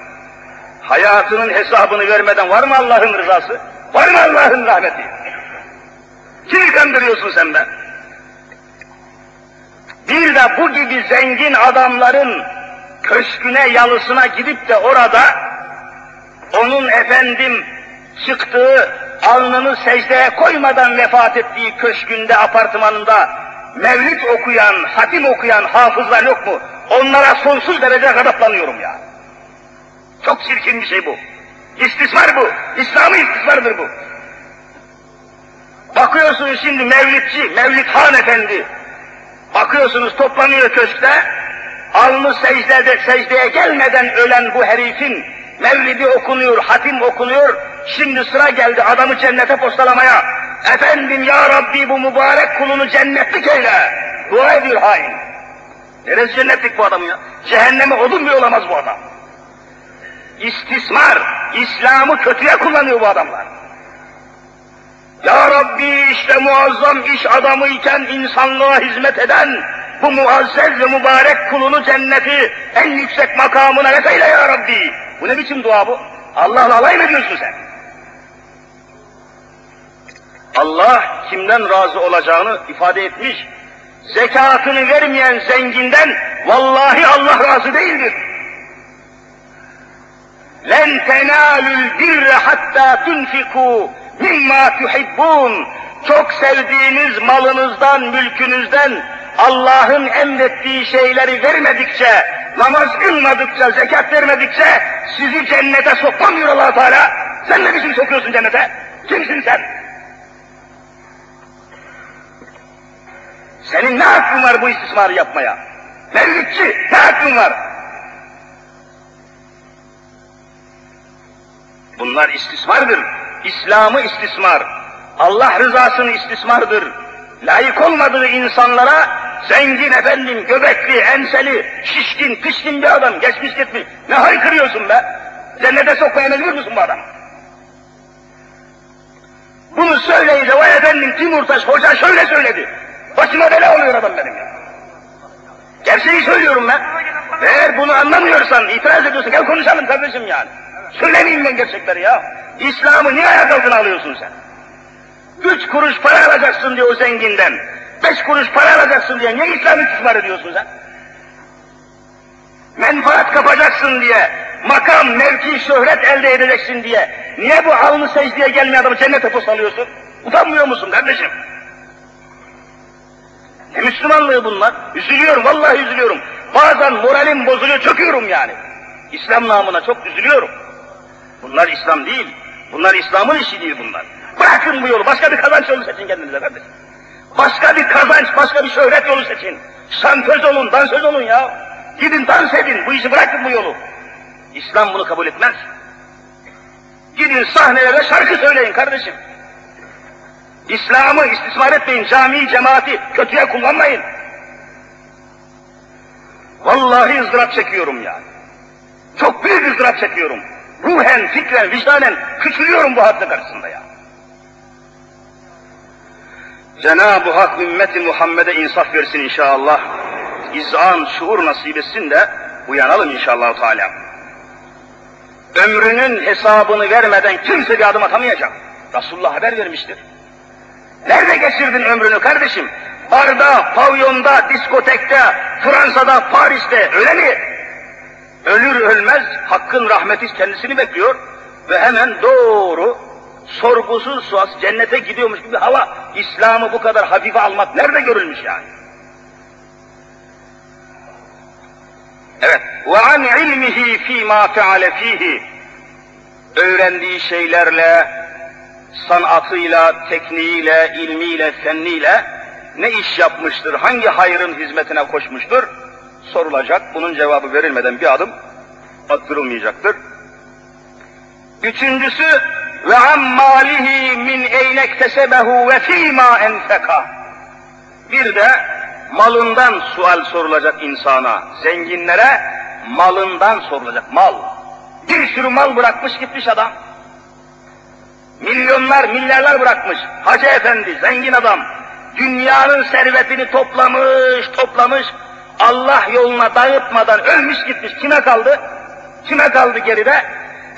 Hayatının hesabını vermeden var mı Allah'ın rızası? Var mı Allah'ın rahmeti? Kimi kandırıyorsun sen be? Bir de bu gibi zengin adamların köşküne, yalısına gidip de orada onun efendim çıktığı, alnını secdeye koymadan vefat ettiği köşkünde, apartmanında mevlid okuyan, hatim okuyan hafızlar yok mu? Onlara sonsuz derece gadaplanıyorum ya. Çok çirkin bir şey bu. İstismar bu. İslami istismardır bu. Bakıyorsunuz şimdi mevlidçi, Mevlid Han Efendi. Bakıyorsunuz toplanıyor köşkte, alnı secdede, secdeye gelmeden ölen bu herifin mevlidi okunuyor, hatim okunuyor, şimdi sıra geldi adamı cennete postalamaya. Efendim ya Rabbi bu mübarek kulunu cennetlik eyle. Dua ediyor hain. Neresi cennetlik bu adam ya? Cehenneme odun bile olamaz bu adam. İstismar, İslam'ı kötüye kullanıyor bu adamlar. Ya Rabbi işte muazzam iş adamı iken insanlığa hizmet eden bu muazzez ve mübarek kulunu cenneti en yüksek makamına veseyle ya Rabbi. Bu ne biçim dua bu? Allah'la alay mı ediyorsun sen? Allah kimden razı olacağını ifade etmiş. Zekatını vermeyen zenginden vallahi Allah razı değildir. لَنْ تَنَالُوا الْبِرَّ حَتَّى تُنْفِقُوا mimma tuhibbun çok sevdiğiniz malınızdan, mülkünüzden Allah'ın emrettiği şeyleri vermedikçe, namaz kılmadıkça, zekat vermedikçe sizi cennete sokmamıyor allah Teala. Sen ne biçim sokuyorsun cennete? Kimsin sen? Senin ne hakkın var bu istismarı yapmaya? Mevlütçü, ne hakkın var? Bunlar istismardır. İslam'ı istismar, Allah rızasını istismardır. Layık olmadığı insanlara zengin efendim, göbekli, enseli, şişkin, pişkin bir adam geçmiş gitmiş. Ne haykırıyorsun be? Cennete sokmaya mecbur musun bu adam? Bunu söyleyince vay efendim Timurtaş hoca şöyle söyledi. Başıma bela oluyor adam benim ya. Gerçeği söylüyorum ben. Eğer bunu anlamıyorsan, itiraz ediyorsan gel konuşalım kardeşim yani. Söylemeyeyim ben gerçekleri ya. İslam'ı niye ayak altına alıyorsun sen? Üç kuruş para alacaksın diye o zenginden. Beş kuruş para alacaksın diye niye İslam'ı istismar ediyorsun sen? Menfaat kapacaksın diye, makam, mevki, şöhret elde edeceksin diye, niye bu alnı secdeye gelmeyen adamı cennete posalıyorsun? Utanmıyor musun kardeşim? Ne Müslümanlığı bunlar? Üzülüyorum, vallahi üzülüyorum. Bazen moralim bozuluyor, çöküyorum yani. İslam namına çok üzülüyorum. Bunlar İslam değil. Bunlar İslam'ın işi değil bunlar. Bırakın bu yolu, başka bir kazanç yolu seçin kendinize kardeşim. Başka bir kazanç, başka bir şöhret yolu seçin. Şantöz olun, dansöz olun ya. Gidin dans edin, bu işi bırakın bu yolu. İslam bunu kabul etmez. Gidin sahnelere şarkı söyleyin kardeşim. İslam'ı istismar etmeyin, cami, cemaati kötüye kullanmayın. Vallahi ızdırap çekiyorum yani. Çok büyük ızdırap çekiyorum. Ruhen, fikren, vicdanen küçülüyorum bu hadde karşısında ya. Cenab-ı Hak ümmeti Muhammed'e insaf versin inşallah. İzan, şuur nasip etsin de uyanalım inşallah Teala. Ömrünün hesabını vermeden kimse bir adım atamayacak. Resulullah haber vermiştir. Nerede geçirdin ömrünü kardeşim? Barda, pavyonda, diskotekte, Fransa'da, Paris'te öyle mi? Ölür ölmez Hakk'ın rahmeti kendisini bekliyor ve hemen doğru sorgusuz suas cennete gidiyormuş gibi hava. İslam'ı bu kadar hafife almak nerede görülmüş yani? Evet. Ve an ilmihi fi ma feale fihi. Öğrendiği şeylerle, sanatıyla, tekniğiyle, ilmiyle, fenniyle ne iş yapmıştır, hangi hayrın hizmetine koşmuştur sorulacak. Bunun cevabı verilmeden bir adım attırılmayacaktır. Üçüncüsü ve ammalihi min eynektesebehu ve fîmâ enfeka. Bir de malından sual sorulacak insana, zenginlere malından sorulacak mal. Bir sürü mal bırakmış gitmiş adam. Milyonlar, milyarlar bırakmış. Hacı efendi, zengin adam. Dünyanın servetini toplamış, toplamış. Allah yoluna dağıtmadan ölmüş gitmiş. Kime kaldı? Kime kaldı geride?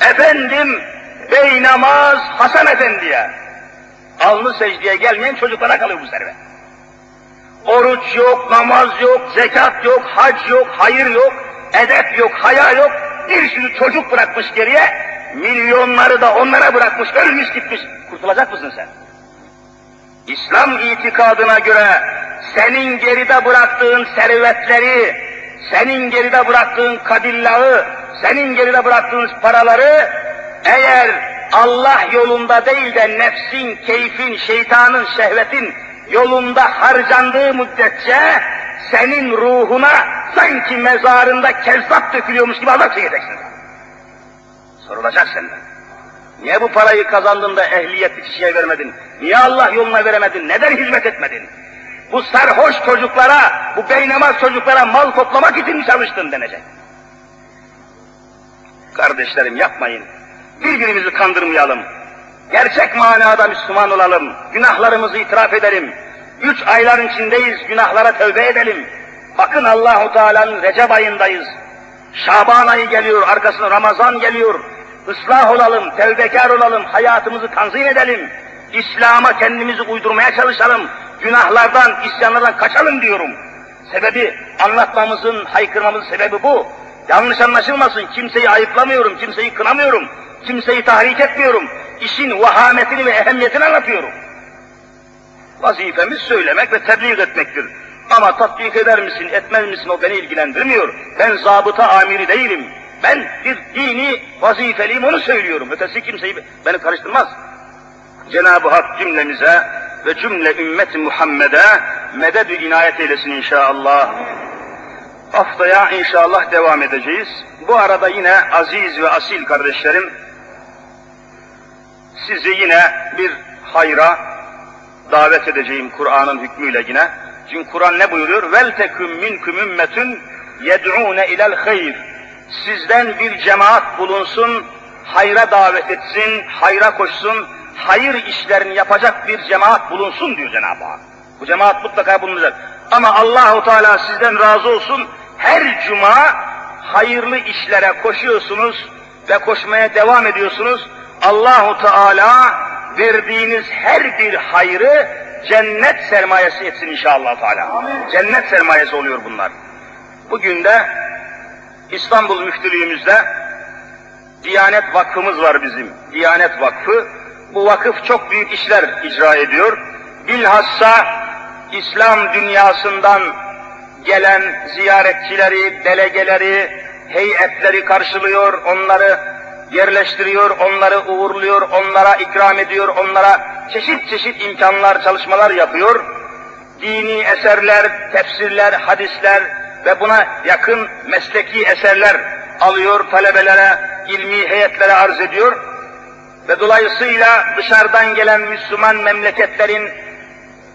efendim bey namaz Hasan Efendi'ye. Alnı secdeye gelmeyen çocuklara kalıyor bu servet. Oruç yok, namaz yok, zekat yok, hac yok, hayır yok, edep yok, haya yok. Bir sürü çocuk bırakmış geriye, milyonları da onlara bırakmış, ölmüş gitmiş. Kurtulacak mısın sen? İslam itikadına göre senin geride bıraktığın servetleri, senin geride bıraktığın kadillağı, senin geride bıraktığın paraları eğer Allah yolunda değil de nefsin, keyfin, şeytanın, şehvetin yolunda harcandığı müddetçe senin ruhuna sanki mezarında kezzap dökülüyormuş gibi azap çekeceksin. Sorulacak senden. Niye bu parayı kazandığında ehliyetli kişiye vermedin? Niye Allah yoluna veremedin? Neden hizmet etmedin? Bu sarhoş çocuklara, bu beynamaz çocuklara mal toplamak için mi çalıştın denecek. Kardeşlerim yapmayın. Birbirimizi kandırmayalım. Gerçek manada Müslüman olalım. Günahlarımızı itiraf edelim. Üç ayların içindeyiz. Günahlara tövbe edelim. Bakın Allahu Teala'nın Recep ayındayız. Şaban ayı geliyor, arkasına Ramazan geliyor. Islah olalım, tevbekar olalım, hayatımızı tanzim edelim. İslam'a kendimizi uydurmaya çalışalım. Günahlardan, isyanlardan kaçalım diyorum. Sebebi, anlatmamızın, haykırmamızın sebebi bu. Yanlış anlaşılmasın, kimseyi ayıplamıyorum, kimseyi kınamıyorum, kimseyi tahrik etmiyorum. İşin vahametini ve ehemmiyetini anlatıyorum. Vazifemiz söylemek ve tebliğ etmektir. Ama tatbik eder misin, etmez misin o beni ilgilendirmiyor. Ben zabıta amiri değilim. Ben bir dini vazifeliyim onu söylüyorum. Ötesi kimseyi beni karıştırmaz. Cenab-ı Hak cümlemize ve cümle ümmeti Muhammed'e mededü inayet eylesin inşallah. Haftaya inşallah devam edeceğiz. Bu arada yine aziz ve asil kardeşlerim, sizi yine bir hayra davet edeceğim Kur'an'ın hükmüyle yine. Çünkü Kur'an ne buyuruyor? Vel teküm minkum ümmetun yed'ûne ilel hayr. Sizden bir cemaat bulunsun, hayra davet etsin, hayra koşsun, hayır işlerini yapacak bir cemaat bulunsun diyor Cenab-ı Hak. Bu cemaat mutlaka bulunacak. Ama Allahu Teala sizden razı olsun. Her cuma hayırlı işlere koşuyorsunuz ve koşmaya devam ediyorsunuz. Allahu Teala verdiğiniz her bir hayrı cennet sermayesi etsin inşallah Teala. Cennet sermayesi oluyor bunlar. Bugün de İstanbul Müftülüğümüzde Diyanet Vakfımız var bizim. Diyanet Vakfı. Bu vakıf çok büyük işler icra ediyor. Bilhassa İslam dünyasından gelen ziyaretçileri, delegeleri, heyetleri karşılıyor, onları yerleştiriyor, onları uğurluyor, onlara ikram ediyor, onlara çeşit çeşit imkanlar, çalışmalar yapıyor. Dini eserler, tefsirler, hadisler ve buna yakın mesleki eserler alıyor, talebelere, ilmi heyetlere arz ediyor. Ve dolayısıyla dışarıdan gelen Müslüman memleketlerin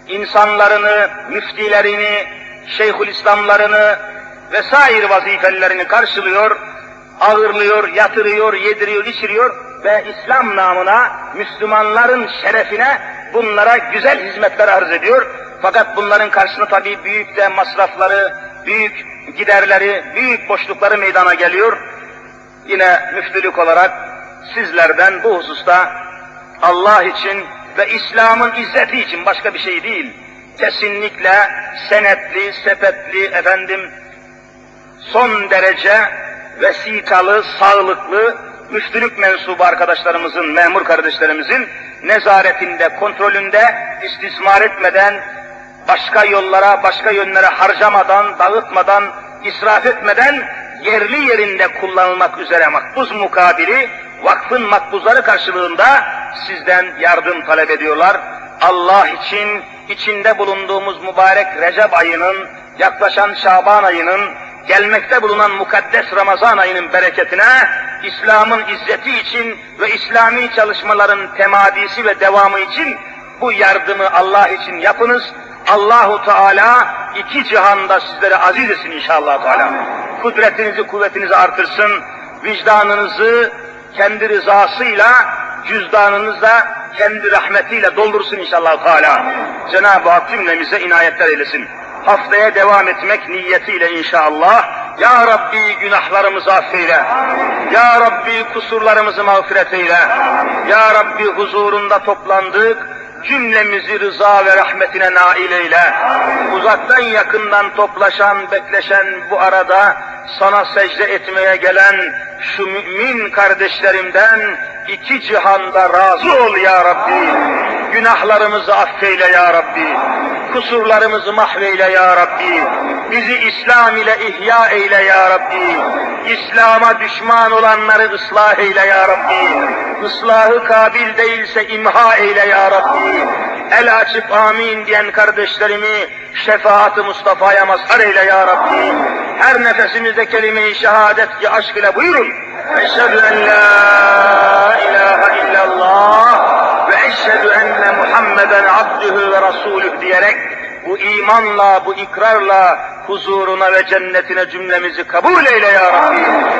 insanlarını, müftilerini, şeyhülislamlarını vesaire vazifelerini karşılıyor, ağırlıyor, yatırıyor, yediriyor, içiriyor ve İslam namına, Müslümanların şerefine bunlara güzel hizmetler arz ediyor. Fakat bunların karşısında tabii büyük de masrafları, büyük giderleri, büyük boşlukları meydana geliyor. Yine müftülük olarak sizlerden bu hususta Allah için ve İslam'ın izzeti için başka bir şey değil. Kesinlikle senetli, sepetli, efendim son derece vesikalı, sağlıklı, müftülük mensubu arkadaşlarımızın, memur kardeşlerimizin nezaretinde, kontrolünde istismar etmeden, başka yollara, başka yönlere harcamadan, dağıtmadan, israf etmeden yerli yerinde kullanılmak üzere makbuz mukabili vakfın makbuzları karşılığında sizden yardım talep ediyorlar. Allah için içinde bulunduğumuz mübarek Recep ayının, yaklaşan Şaban ayının, gelmekte bulunan mukaddes Ramazan ayının bereketine, İslam'ın izzeti için ve İslami çalışmaların temadisi ve devamı için bu yardımı Allah için yapınız. Allahu Teala iki cihanda sizlere aziz etsin inşallah Teala. Kudretinizi, kuvvetinizi artırsın. Vicdanınızı kendi rızasıyla, cüzdanınızda kendi rahmetiyle doldursun inşallah Teala. Cenab-ı Hak cümlemize inayetler eylesin. Haftaya devam etmek niyetiyle inşallah Ya Rabbi günahlarımızı affeyle. Ya Rabbi kusurlarımızı mağfiret eyle. Ya Rabbi huzurunda toplandık. Cümlemizi rıza ve rahmetine nail eyle. Uzaktan yakından toplaşan, bekleşen bu arada sana secde etmeye gelen şu mümin kardeşlerimden iki cihanda razı ol ya Rabbi. Günahlarımızı affeyle ya Rabbi. Kusurlarımızı mahveyle ya Rabbi. Bizi İslam ile ihya eyle ya Rabbi. İslam'a düşman olanları ıslah eyle ya Rabbi. Islahı kabil değilse imha eyle ya Rabbi. El açıp amin diyen kardeşlerimi şefaat-ı Mustafa'ya mazhar eyle ya Rabbi. Her nefesimizde kelime-i şehadet ki aşk ile buyurun. Eşhedü en la ilahe illallah ve eşhedü enne Muhammeden abdühü ve diyerek bu imanla, bu ikrarla huzuruna ve cennetine cümlemizi kabul eyle ya Rabbi.